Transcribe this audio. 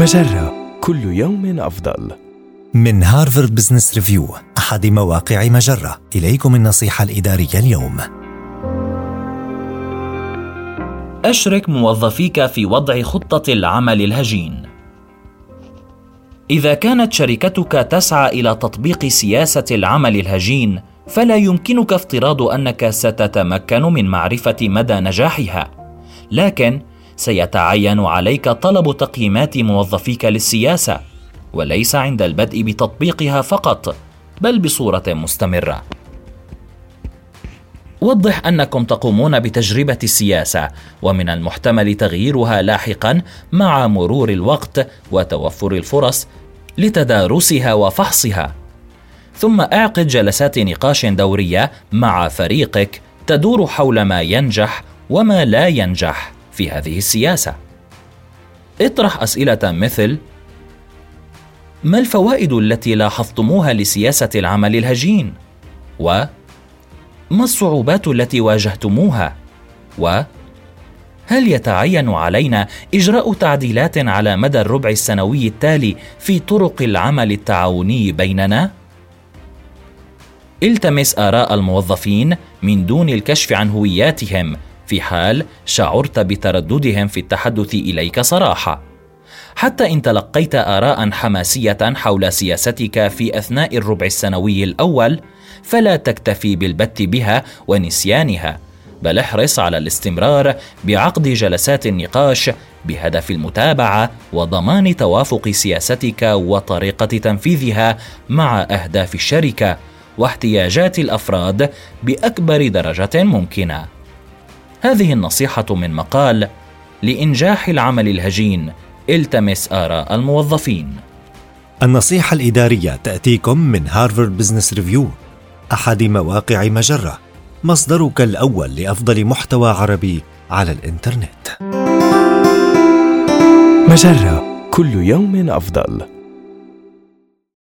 مجرة كل يوم أفضل. من هارفارد بزنس ريفيو أحد مواقع مجرة إليكم النصيحة الإدارية اليوم أشرك موظفيك في وضع خطة العمل الهجين. إذا كانت شركتك تسعى إلى تطبيق سياسة العمل الهجين، فلا يمكنك افتراض أنك ستتمكن من معرفة مدى نجاحها. لكن سيتعين عليك طلب تقييمات موظفيك للسياسة وليس عند البدء بتطبيقها فقط بل بصورة مستمرة. وضح أنكم تقومون بتجربة السياسة ومن المحتمل تغييرها لاحقا مع مرور الوقت وتوفر الفرص لتدارسها وفحصها. ثم اعقد جلسات نقاش دورية مع فريقك تدور حول ما ينجح وما لا ينجح. في هذه السياسة. اطرح أسئلة مثل ما الفوائد التي لاحظتموها لسياسة العمل الهجين؟ و ما الصعوبات التي واجهتموها؟ و هل يتعين علينا إجراء تعديلات على مدى الربع السنوي التالي في طرق العمل التعاوني بيننا؟ التمس آراء الموظفين من دون الكشف عن هوياتهم في حال شعرت بترددهم في التحدث إليك صراحة. حتى إن تلقيت اراء حماسية حول سياستك في أثناء الربع السنوي الأول فلا تكتفي بالبت بها ونسيانها. بل احرص على الاستمرار بعقد جلسات النقاش بهدف المتابعة وضمان توافق سياستك وطريقة تنفيذها مع أهداف الشركة واحتياجات الأفراد بأكبر درجة ممكنة. هذه النصيحة من مقال لإنجاح العمل الهجين إلتمس آراء الموظفين. النصيحة الإدارية تأتيكم من هارفارد بزنس ريفيو أحد مواقع مجرة، مصدرك الأول لأفضل محتوى عربي على الإنترنت. مجرة كل يوم أفضل.